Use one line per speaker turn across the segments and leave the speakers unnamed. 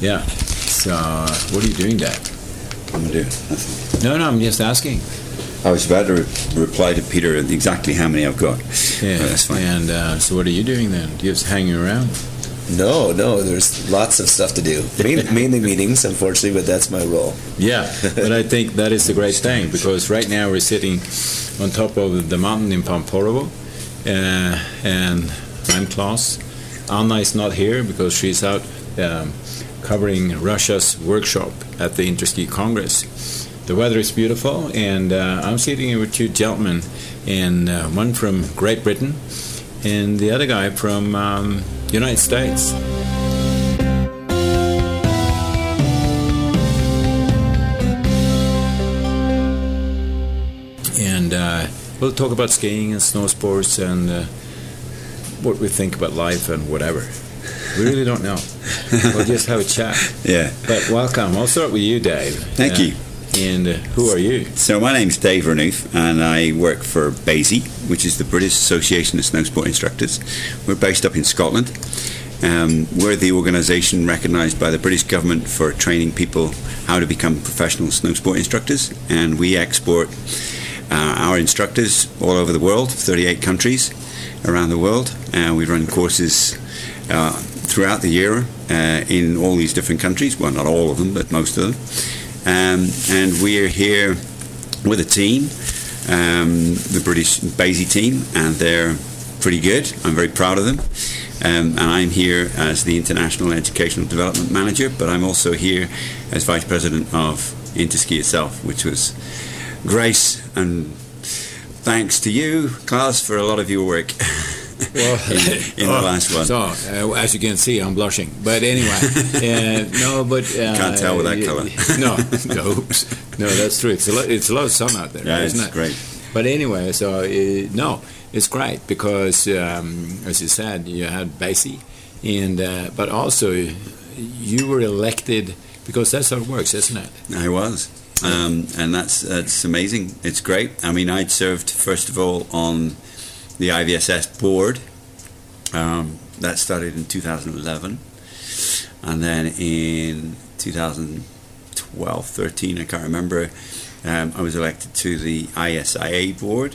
Yeah. So, what are you doing, Dad?
I'm doing nothing.
No, no, I'm just asking.
I was about to re- reply to Peter exactly how many I've got.
Yeah,
that's fine.
And uh, so, what are you doing then? You just hanging around?
No, no, there's lots of stuff to do. Main, mainly meetings, unfortunately, but that's my role.
Yeah, but I think that is the great thing because right now we're sitting on top of the mountain in Pamporovo, uh, and I'm Klaus. Anna is not here because she's out um, covering Russia's workshop at the Interski Congress. The weather is beautiful, and uh, I'm sitting here with two gentlemen, and uh, one from Great Britain, and the other guy from um, United States. and uh, we'll talk about skiing and snow sports and uh, what we think about life and whatever. We really don't know. we'll just have a chat.
Yeah.
But welcome. I'll start with you, Dave.
Thank
Uh,
you.
And uh, who are you?
So my name's Dave Renouf, and I work for BASI, which is the British Association of Snow Sport Instructors. We're based up in Scotland. Um, we're the organisation recognised by the British government for training people how to become professional snow sport instructors, and we export uh, our instructors all over the world, 38 countries around the world, and we run courses uh, throughout the year uh, in all these different countries. Well, not all of them, but most of them. Um, and we're here with a team, um, the British BASI team, and they're pretty good. I'm very proud of them. Um, and I'm here as the International Educational Development Manager, but I'm also here as Vice President of Interski itself, which was grace and thanks to you, Klaus, for a lot of your work in, in the last one.
So, uh, as you can see, I'm blushing. But anyway, uh, no, but uh,
Can't tell with that colour.
No, no, no, that's true. It's a lot. It's a lot of sun out there,
yeah, it's
it?
great.
But anyway, so uh, no, it's great because, um, as you said, you had BASI, and uh, but also you were elected because that's how it works, isn't it?
I was. Um, and that's that's amazing. It's great. I mean, I'd served first of all on the IVSS board. Um, that started in 2011, and then in 2012, 13, I can't remember. Um, I was elected to the ISIA board.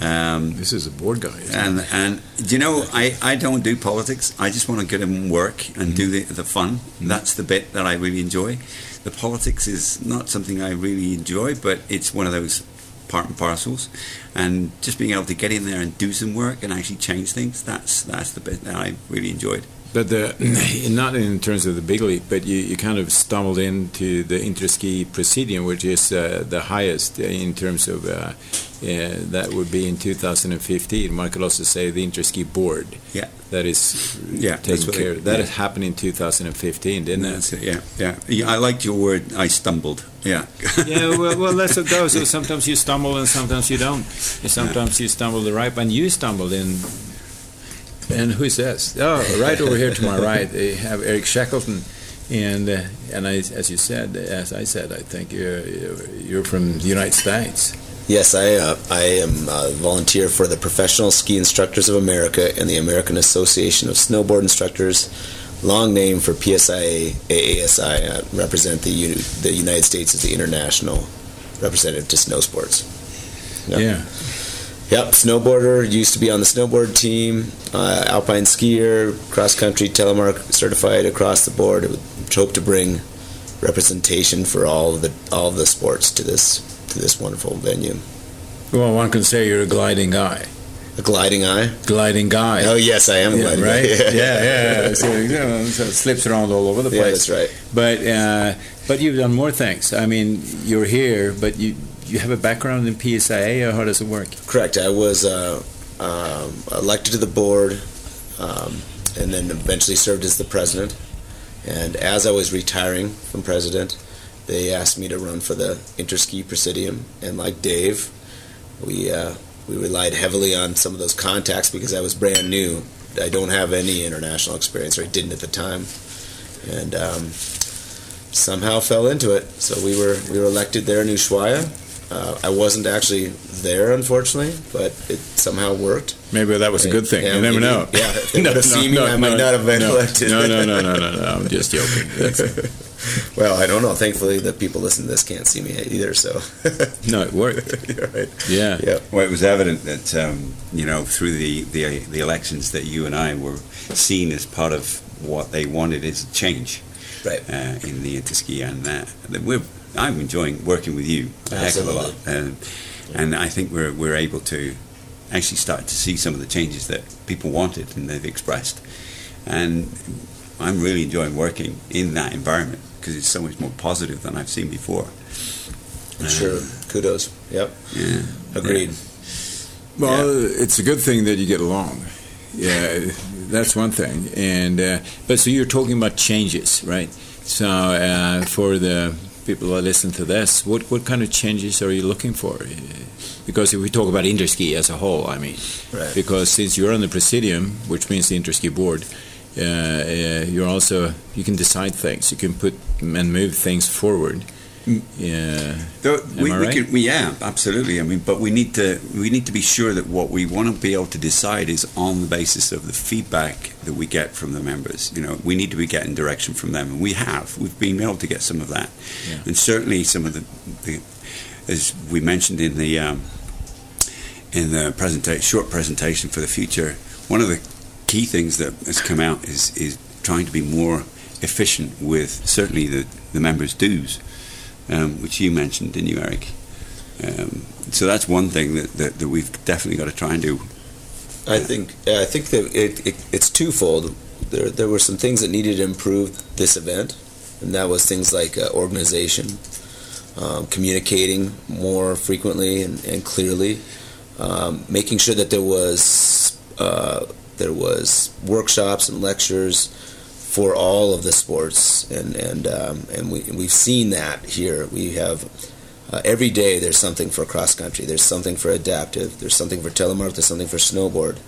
Um,
This is a board guy.
And
it?
and you know I, I don't do politics. I just want to get in work and do the the fun. That's the bit that I really enjoy. The politics is not something I really enjoy, but it's one of those part and parcels. And just being able to get in there and do some work and actually change things. That's that's the bit that I really enjoyed.
But the not in terms of the big league, but you, you kind of stumbled into the Interski Presidium, which is uh, the highest in terms of uh, uh, that would be in 2015. One could also say the Interski Board.
Yeah.
That is
Yeah, that's
care.
it-
that
yeah.
happened in 2015, didn't it?
It. Yeah, yeah, yeah. I liked your word. I stumbled. Yeah.
yeah, well, well, that's what goes. So sometimes you stumble and sometimes you don't. And sometimes you stumble the right, and you stumbled in. And who's this? Oh, right over here to my right, they have Eric Sheckleton, and uh, and I, as you said, as I said, I think you're you're from the United States.
Yes, I uh, I am a volunteer for the Professional Ski Instructors of America and the American Association of Snowboard Instructors. Long name for PSIA AASI. I represent the U- the United States as the international representative to snow sports. Yep.
Yeah.
Yep, snowboarder. Used to be on the snowboard team. Uh, alpine skier, cross country telemark certified across the board. Would hope to bring representation for all the all the sports to this to this wonderful venue.
Well, one can say you're a gliding guy.
A gliding eye.
Gliding guy.
Oh yes, I am
Yeah,
gliding
right?
eye.
yeah, yeah. yeah. So, you know, so it slips around all over the
Yeah,
place.
that's right.
But uh, but you've done more things. I mean, you're here, but you you have a background in PSIA, or how does it work?
Correct. I was uh, um, elected to the board, um, and then eventually served as the president. And as I was retiring from president, they asked me to run for the Interski Presidium. And like Dave, we uh, we relied heavily on some of those contacts because I was brand new. I don't have any international experience, or I didn't at the time, and um, somehow fell into it. So we were we were elected there in Ushuaia. Uh, I wasn't actually there, unfortunately, but it somehow worked.
Maybe that was a good thing.
Yeah,
you never
maybe-
know.
yeah, if they would've seen me, I might not have been
no,
elected.
No, no, no, no, no, no. I'm just joking.
Well, I don't know. Thankfully, the people listening to this can't see me either. So,
no, it worked.
you're right.
Yeah.
Yeah.
Well, it was evident that um, you know through the, the the elections that you and I were seen as part of what they wanted is change
Right.
uh, in the interski, and that we're I'm enjoying working with you a heck of a lot, um, and I think we're we're able to actually start to see some of the changes that people wanted and they've expressed, and I'm really enjoying working in that environment because it's so much more positive than I've seen before.
Sure. Kudos. Yep.
Yeah.
Agreed.
Well, it's a good thing that you get along. Yeah, that's one thing. And uh, but so you're talking about changes, right? So uh, for the people that listen to this, what what kind of changes are you looking for? Because if we talk about Interski as a whole, I mean,
Right.
because since you're on the presidium, which means the Interski board, uh, uh, you're also you can decide things, you can put and move things forward. Yeah,
Though we,
I
we
right?
could, we, yeah, absolutely. I mean, but we need to we need to be sure that what we want to be able to decide is on the basis of the feedback that we get from the members. You know, we need to be getting direction from them, and we have. We've been able to get some of that,
Yeah.
and certainly some of the, the as we mentioned in the um, in the presenta- short presentation for the future. One of the key things that has come out is is trying to be more efficient with certainly the the members' dues um, which you mentioned, didn't you, Eric? Um, so that's one thing that, that, that we've definitely got to try and do.
I think I think that it, it, it's twofold. There there were some things that needed to improve this event, and that was things like uh, organization, um, communicating more frequently and, and clearly, um, making sure that there was uh, there was workshops and lectures for all of the sports, and and um, and we we've seen that here. We have uh, every day there's something for cross country. There's something for adaptive. There's something for telemark. There's something for snowboard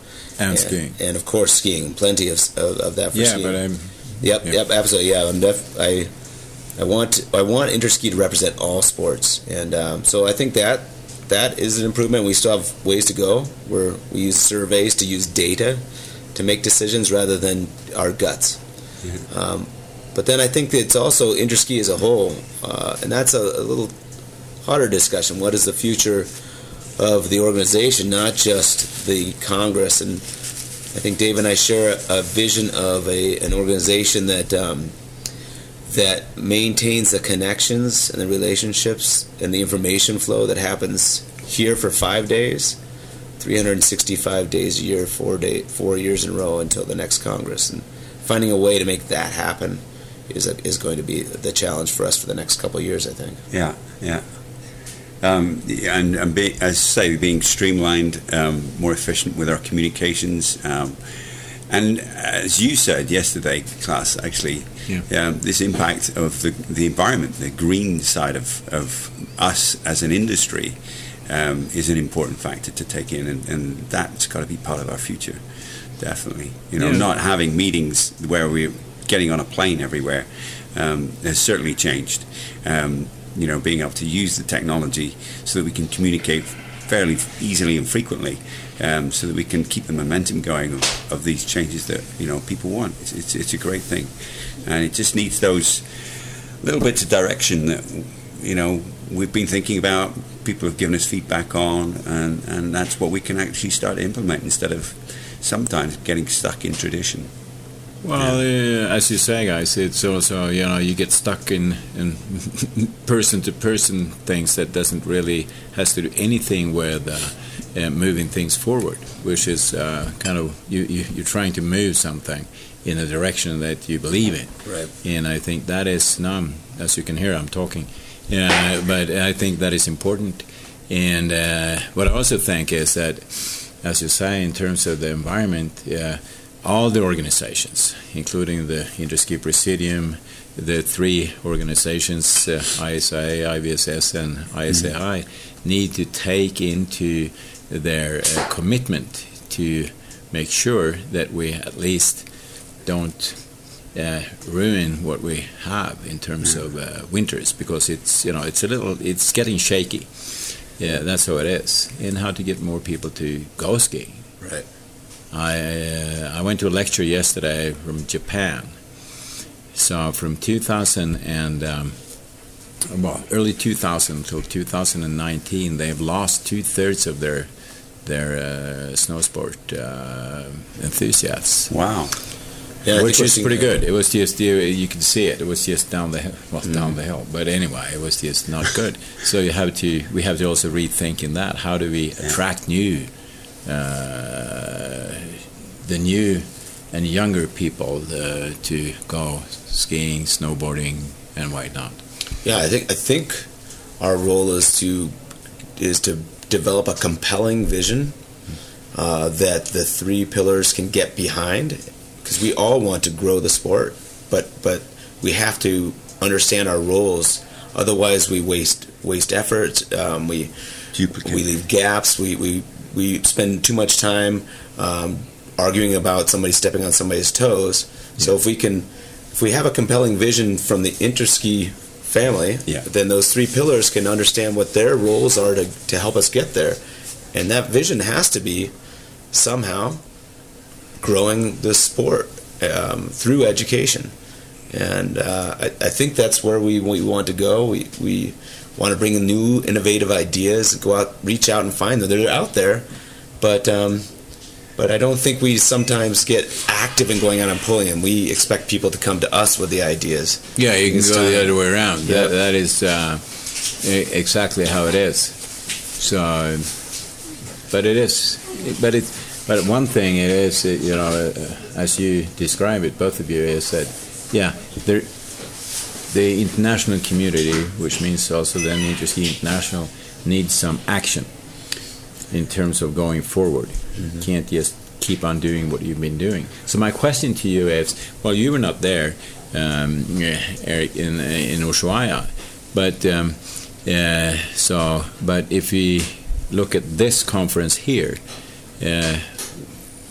and skiing.
and of course skiing. Plenty of of, of that for
Yeah,
skiing.
but I'm
Yep,
Yeah.
yep, absolutely. Yeah, I'm def- I, I want I want interski to represent all sports, and um, so I think that that is an improvement. We still have ways to go. Where we use surveys to use data to make decisions rather than our guts. Um, but then I think it's also interski as a whole, uh, and that's a, a little harder discussion. What is the future of the organization, not just the Congress? And I think Dave and I share a vision of a an organization that um, that maintains the connections and the relationships and the information flow that happens here for five days, 365 days a year, four day, four years in a row until the next Congress, and finding a way to make that happen is a, is going to be the challenge for us for the next couple of years. I think.
Yeah, yeah. Um, and and be, as I say, being streamlined, um, more efficient with our communications. Um, and as you said yesterday, Klaus, actually,
Yeah.
um, this impact of the, the environment, the green side of, of us as an industry, um, is an important factor to take in, and, and that's got to be part of our future, definitely. You know,
Yeah.
not having meetings where we're getting on a plane everywhere um, has certainly changed. Um, you know, being able to use the technology so that we can communicate fairly easily and frequently, um, so that we can keep the momentum going of, of these changes that you know people want. It's, it's, it's a great thing, and it just needs those little bits of direction that you know we've been thinking about. People have given us feedback on, and, and that's what we can actually start to implement instead of sometimes getting stuck in tradition.
Well, uh, as you say, guys, it's also you know you get stuck in in person to person things that doesn't really has to do anything with uh, uh, moving things forward, which is uh, kind of you, you you're trying to move something in a direction that you believe in,
Right.
and I think that is now as you can hear I'm talking, yeah, but I think that is important, and uh, what I also think is that as you say in terms of the environment. Uh, all the organizations, including the Interski Presidium, the three organizations, uh, ISA, IVSS, and ISAI, need to take into their uh, commitment to make sure that we at least don't uh, ruin what we have in terms of uh, winters because it's you know it's a little it's getting shaky. Yeah, that's how it is. And how to get more people to go skiing.
Right.
I uh, I went to a lecture yesterday from Japan. So from 2000 and um, well, early 2000 until 2019, they've lost two thirds of their their uh, snow sport uh, enthusiasts.
Wow.
Yeah,
which is pretty good. It was just you, you could see it. It was just down the hill, well,
Mm.
down the hill. But anyway, it was just not good. so you have to we have to also rethink in that. How do we attract new, uh, the new and younger people uh, to go skiing, snowboarding, and whatnot?
Yeah, I think I think our role is to is to develop a compelling vision uh, that the three pillars can get behind, because we all want to grow the sport, but but we have to understand our roles. Otherwise, we waste waste effort. Um, we
Duplicate.
we leave gaps. We we we spend too much time um, arguing about somebody stepping on somebody's toes. So if we can, if we have a compelling vision from the interski family,
Yeah.
then those three pillars can understand what their roles are to, to help us get there. And that vision has to be somehow growing the sport um, through education. And uh, I, I think that's where we, we want to go. We, we want to bring in new, innovative ideas, go out, reach out and find them. They're out there, but um, but I don't think we sometimes get active in going out and pulling them. We expect people to come to us with the ideas.
Yeah, you can
It's
go the other way around.
Yeah.
That, that is uh, exactly how it is. So, but it is, but it, but one thing it is, uh, you know, uh, as you describe it, both of you, is that, yeah, there, the international community, which means also then Interski International, needs some action in terms of going forward. You can't just keep on doing what you've been doing. So my question to you is, well, you were not there, um, Eric, in in Ushuaia, but um, uh, so, but if we look at this conference here, uh,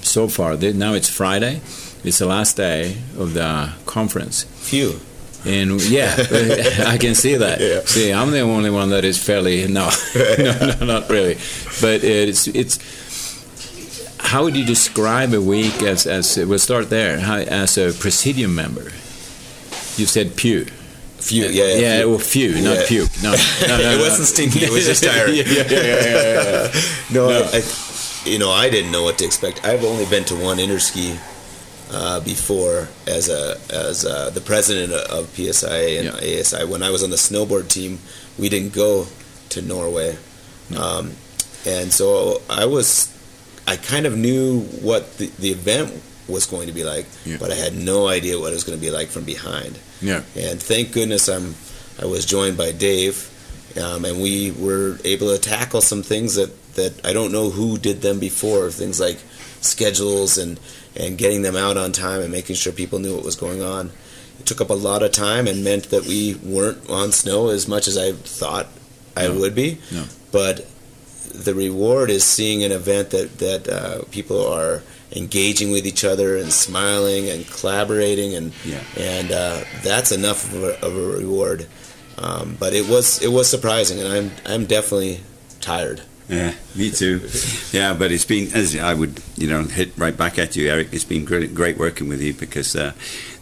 so far, now it's Friday. It's the last day of the conference.
Few.
And yeah, I can see that.
Yeah.
See, I'm the only one that is fairly no, no, no, not really. But it's it's. How would you describe a week as as we'll start there? How, as a presidium member, you said pew.
Few. Yeah. yeah,
yeah,
few.
well, few, not
Yeah.
pew. No, no, no,
it wasn't stinky. It was just tired.
yeah, yeah, yeah, yeah, yeah, yeah.
No,
No.
I, I, you know, I didn't know what to expect. I've only been to one interski uh, before as a as uh the president of PSI and
Yeah.
ASI. When I was on the snowboard team, we didn't go to Norway, um, and so I was, I kind of knew what the, the event was going to be like,
Yeah.
but I had no idea what it was going to be like from behind.
Yeah.
And thank goodness I'm I was joined by Dave, um, and we were able to tackle some things that, that I don't know who did them before. Things like schedules and and getting them out on time and making sure people knew what was going on. It took up a lot of time and meant that we weren't on snow as much as I thought I
No.
would be.
No.
But the reward is seeing an event that that uh, people are engaging with each other and smiling and collaborating and
Yeah.
and uh, that's enough of a, of a reward. Um, but it was it was surprising, and I'm I'm definitely tired.
Yeah, me too. Yeah, but it's been as I would, you know, hit right back at you, Eric. It's been great, great working with you because uh,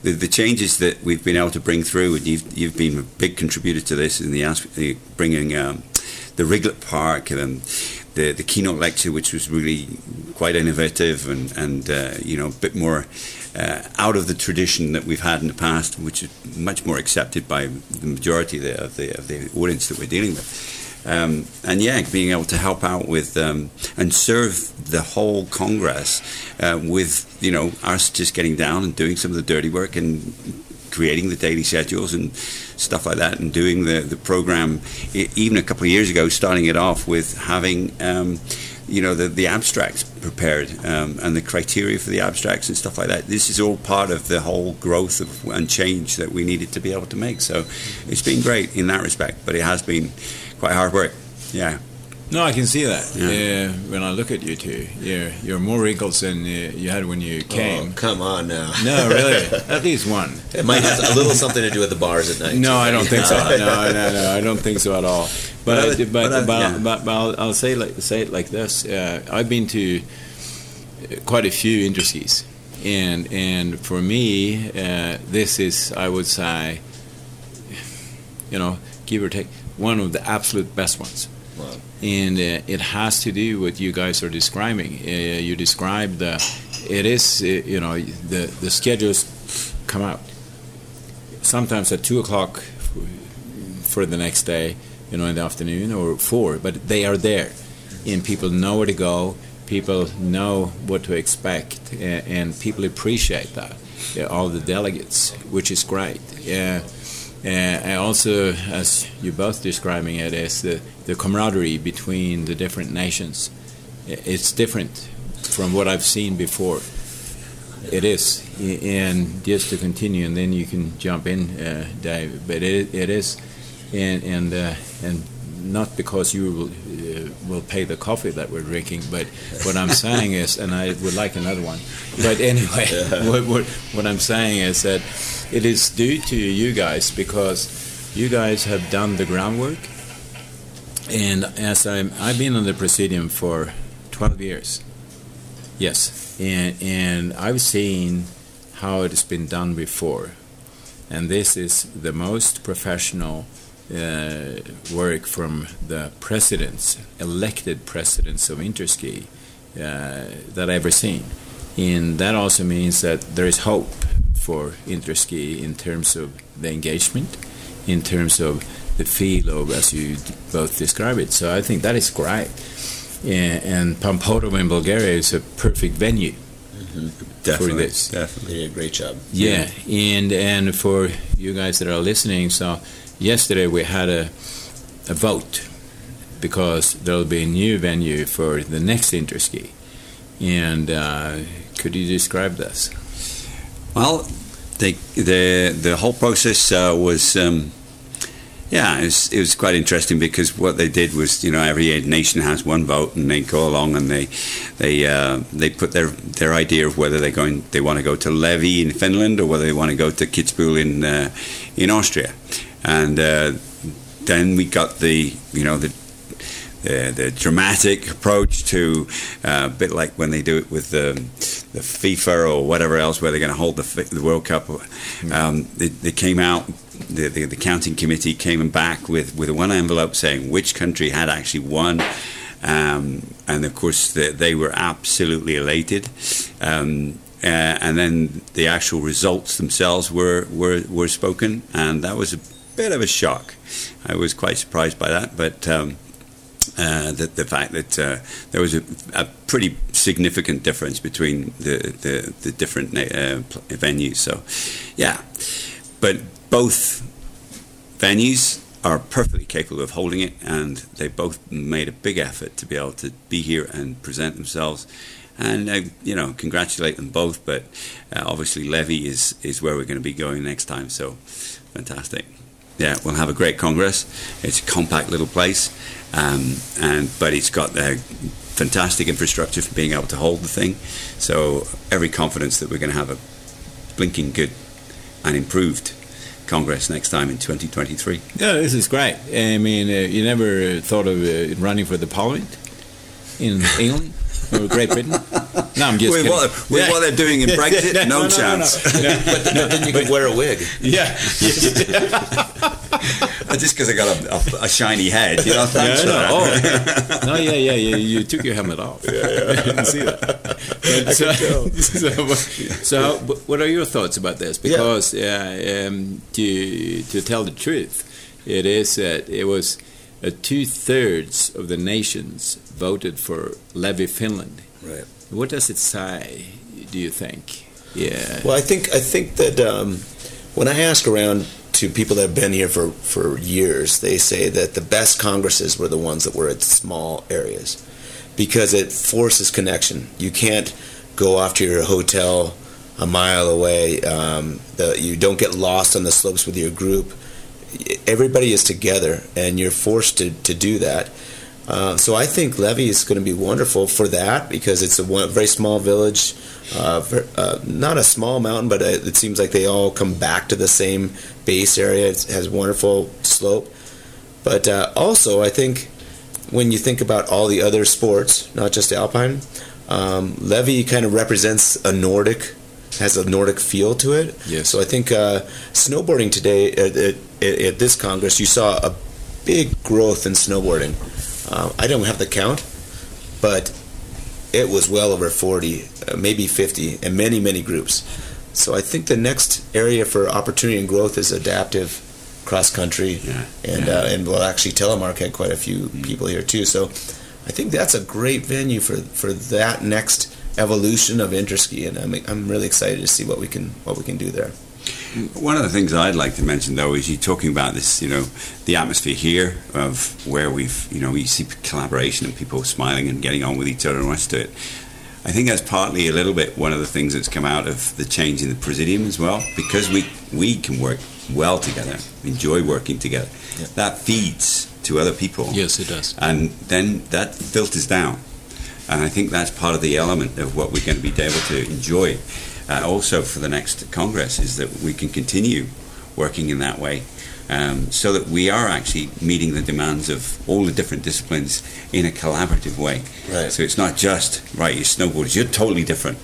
the the changes that we've been able to bring through, and you've you've been a big contributor to this in the aspect bringing um, the Riglet Park and the the keynote lecture, which was really quite innovative and and uh, you know a bit more. Uh, out of the tradition that we've had in the past, which is much more accepted by the majority of the, of the, of the audience that we're dealing with. Um, and yeah, being able to help out with um, and serve the whole Congress uh, with you know us just getting down and doing some of the dirty work and creating the daily schedules and stuff like that and doing the the program. Even a couple of years ago starting it off with having um, you know the the abstracts prepared um, and the criteria for the abstracts and stuff like that. This is all part of the whole growth of, and change that we needed to be able to make. So it's been great in that respect but it has been quite hard work yeah
No, I can see that.
Yeah.
Uh, when I look at you two, you're, you're more wrinkles than uh, you had when you came.
Oh, come on now.
No, really, at least one.
It might have a little something to do with the bars at night.
No,
too.
I don't think so. No, no, no, I don't think so at all. But
But I
but
would-
but,
but I-
but,
yeah.
but, but I'll, I'll say like say it like this. Uh, I've been to uh, quite a few interskis, and and for me, uh, this is I would say, you know, give or take, one of the absolute best ones.
Wow.
And uh, it has to do what you guys are describing. Uh, you describe the, it is, uh, you know, the the schedules come out sometimes at two o'clock for the next day, you know, in the afternoon or four, but they are there, and people know where to go. People know what to expect, a- and people appreciate that. All the delegates, which is great. Yeah. Uh, and also, as you both describing it it, is the, the camaraderie between the different nations. It's different from what I've seen before. It is, and just to continue, and then you can jump in, uh, Dave. But it, it is, and and uh, and not because you will, pay the coffee that we're drinking, but what I'm saying is, and I would like another one. But anyway, what, what what I'm saying is that it is due to you guys because you guys have done the groundwork, and as I'm I've been on the presidium for 12 years. Yes, and and I've seen how it has been done before, and this is the most professional work from the presidents, elected presidents of Interski, uh, that I've ever seen, and that also means that there is hope for Interski in terms of the engagement, in terms of the feel of as you both describe it. So I think that is great. And, and Pamporovo in Bulgaria is a perfect venue
Definitely,
this.
definitely.
A great job.
Yeah, and and for you guys that are listening, so yesterday we had a a vote because there'll be a new venue for the next Interski, and uh, could you describe this?
Well, they, the the whole process uh, was, um, yeah, it was, it was quite interesting because what they did was, you know, every nation has one vote, and they go along and they they uh, they put their their idea of whether they're going they want to go to Levi in Finland or whether they want to go to Kitzbühel in uh, in Austria, and uh, then we got the you know the the, the dramatic approach to uh, a bit like when they do it with the, the FIFA or whatever else, where they're going to hold the, the World Cup. Um, they, they came out, the, the, the counting committee came back with, with one envelope saying which country had actually won. Um, and of course, the, they were absolutely elated. Um, uh, and then the actual results themselves were, were, were spoken, and that was a bit of a shock. I was quite surprised by that, but um, uh, the, the fact that uh, there was a, a pretty significant difference between the, the, the different uh, venues. So, yeah, but both venues are perfectly capable of holding it, and they both made a big effort to be able to be here and present themselves. And uh, you know, congratulate them both. But uh, obviously, Levi is is where we're going to be going next time. So, fantastic. Yeah, we'll have a great congress. It's a compact little place, um, and but it's got the fantastic infrastructure for being able to hold the thing. So every confidence that we're going to have a blinking good and improved congress next time in 2023.
Yeah, this is great. I mean, uh, you never thought of uh, running for the parliament in England or Great Britain? No, I'm just
with
kidding.
what, with
Yeah.
what they're doing in Brexit, no,
no, no, no,
chance.
no. Yeah.
But then, then you could wear a wig.
Yeah.
Just because I got a, a, a shiny head, you know.
Yeah,
Thanks
I
for
know.
that.
Oh, no, yeah, yeah, yeah. You took your helmet off. Yeah, yeah. I didn't see that. But, so, so, what- so, wh- what are your thoughts about this? Because uh, um, to to tell the truth, it is that it was uh, two thirds of the nations voted for Levi Finland.
Right.
What does it say? Do you think? Yeah.
Well, I think I think that um, when I ask around to people that have been here for, for years, they say that the best congresses were the ones that were at small areas because it forces connection. You can't go off to your hotel a mile away. Um, the, you don't get lost on the slopes with your group. Everybody is together, and you're forced to, to do that. Uh, so I think Levi is going to be wonderful for that because it's a one, very small village, uh, ver- uh, not a small mountain, but it, it seems like they all come back to the same base area. It has wonderful slope, but uh, also I think when you think about all the other sports, not just alpine, um, Levi kind of represents a Nordic, has a Nordic feel to it.
Yes.
So I think uh, snowboarding today at, at, at this Congress, you saw a big growth in snowboarding. Uh, I don't have the count, but it was well over 40, uh, maybe 50, and many, many groups. So I think the next area for opportunity and growth is adaptive cross country,
Yeah.
and
Yeah.
Uh, and well, actually, Telemark had quite a few people here too. So I think that's a great venue for for that next evolution of interski, and I'm I'm really excited to see what we can what we can do there.
One of the things I'd like to mention, though, is you're talking about this, you know, the atmosphere here of where we've, you know, we see collaboration and people smiling and getting on with each other and the rest of it. I think that's partly a little bit one of the things that's come out of the change in the presidium as well, because we we can work well together, enjoy working together.
Yeah.
That feeds to other people,
Yes, it does.
and then that filters down. And I think that's part of the element of what we're going to be able to enjoy uh, also for the next Congress is that we can continue working in that way um, so that we are actually meeting the demands of all the different disciplines in a collaborative way.
Right.
So it's not just, right, you're snowboarders, you're totally different.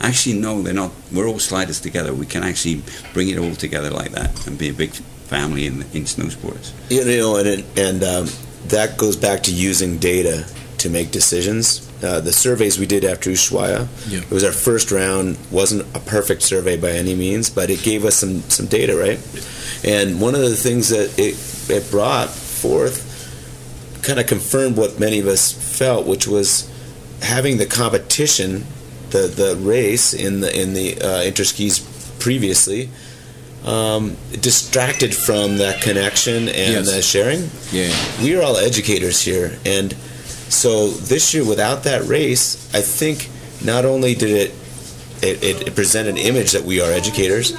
Actually, no, they're not. We're all sliders together. We can actually bring it all together like that and be a big family in, in snow sports.
You know, and it, and um, that goes back to using data to make decisions. Uh, the surveys we did after Ushuaia,
Yeah.
it was our first round. wasn't a perfect survey by any means, but it gave us some some data, right? And one of the things that it it brought forth kind of confirmed what many of us felt, which was having the competition, the the race in the in the uh, interskis previously. Um, distracted from that connection and
Yes.
the sharing,
Yeah.
we are all educators here, and so this year, without that race, I think not only did it it, it, it present an image that we are educators,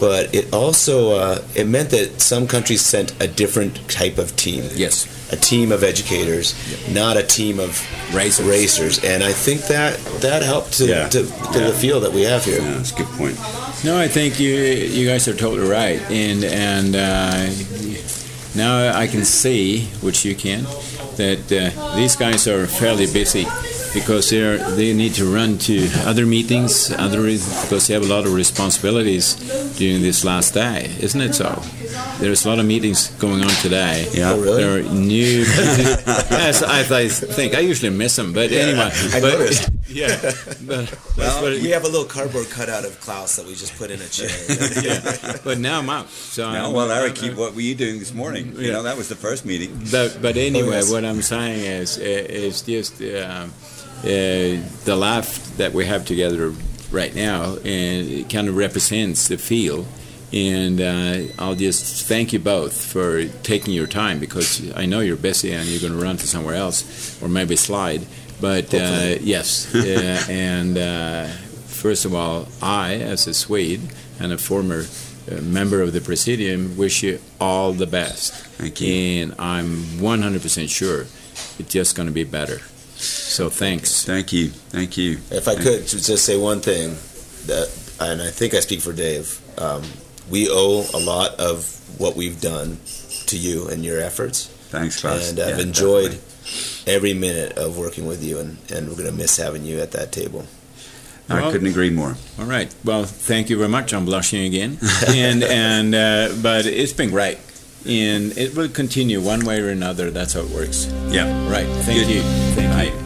but it also uh, it meant that some countries sent a different type of team,
Yes.
a team of educators, not a team of
Racers.
racers, and I think that that helped to,
Yeah.
to, to
Yeah.
the field that we have here.
Yeah, that's a good point.
No, I think you you guys are totally right, and and uh, now I can see, which you can, that uh, these guys are fairly busy because they are they need to run to other meetings, other reasons, because they have a lot of responsibilities during this last day, isn't it so? There's a lot of meetings going on today.
Yeah.
Oh, really?
There are new. yes, I, I think I usually miss them, but anyway.
I
but,
noticed.
Yeah, but,
Well,
but,
we have a little cardboard cutout of Klaus that we just put in a chair.
yeah, but now I'm out. So
No,
I'm-
well, Eric, you- what were you doing this morning? You know, that was the first meeting.
But, but anyway,
yes.
what I'm saying is, is just uh, uh, the laugh that we have together right now, and it kind of represents the feel. And uh, I'll just thank you both for taking your time because I know you're busy and you're going to run to somewhere else or maybe slide. But uh, yes, uh, and uh, first of all, I, as a Swede and a former uh, member of the Presidium, wish you all the best.
Thank you.
And I'm 100% sure it's just going to be better. So thanks.
Thank you. Thank you.
If I could ju- just say one thing, that, and I think I speak for Dave, um, we owe a lot of what we've done to you and your efforts,
Thanks, Klaus.
and I've
Yeah,
enjoyed
definitely.
Every minute of working with you, and, and we're going to miss having you at that table.
I
Well-
couldn't agree more.
All right. Well, thank you very much. I'm blushing again. and and uh, but it's been great, and it will continue one way or another. That's how it works.
Yeah.
Right. Thank
Good.
you. Thank
Right.
you.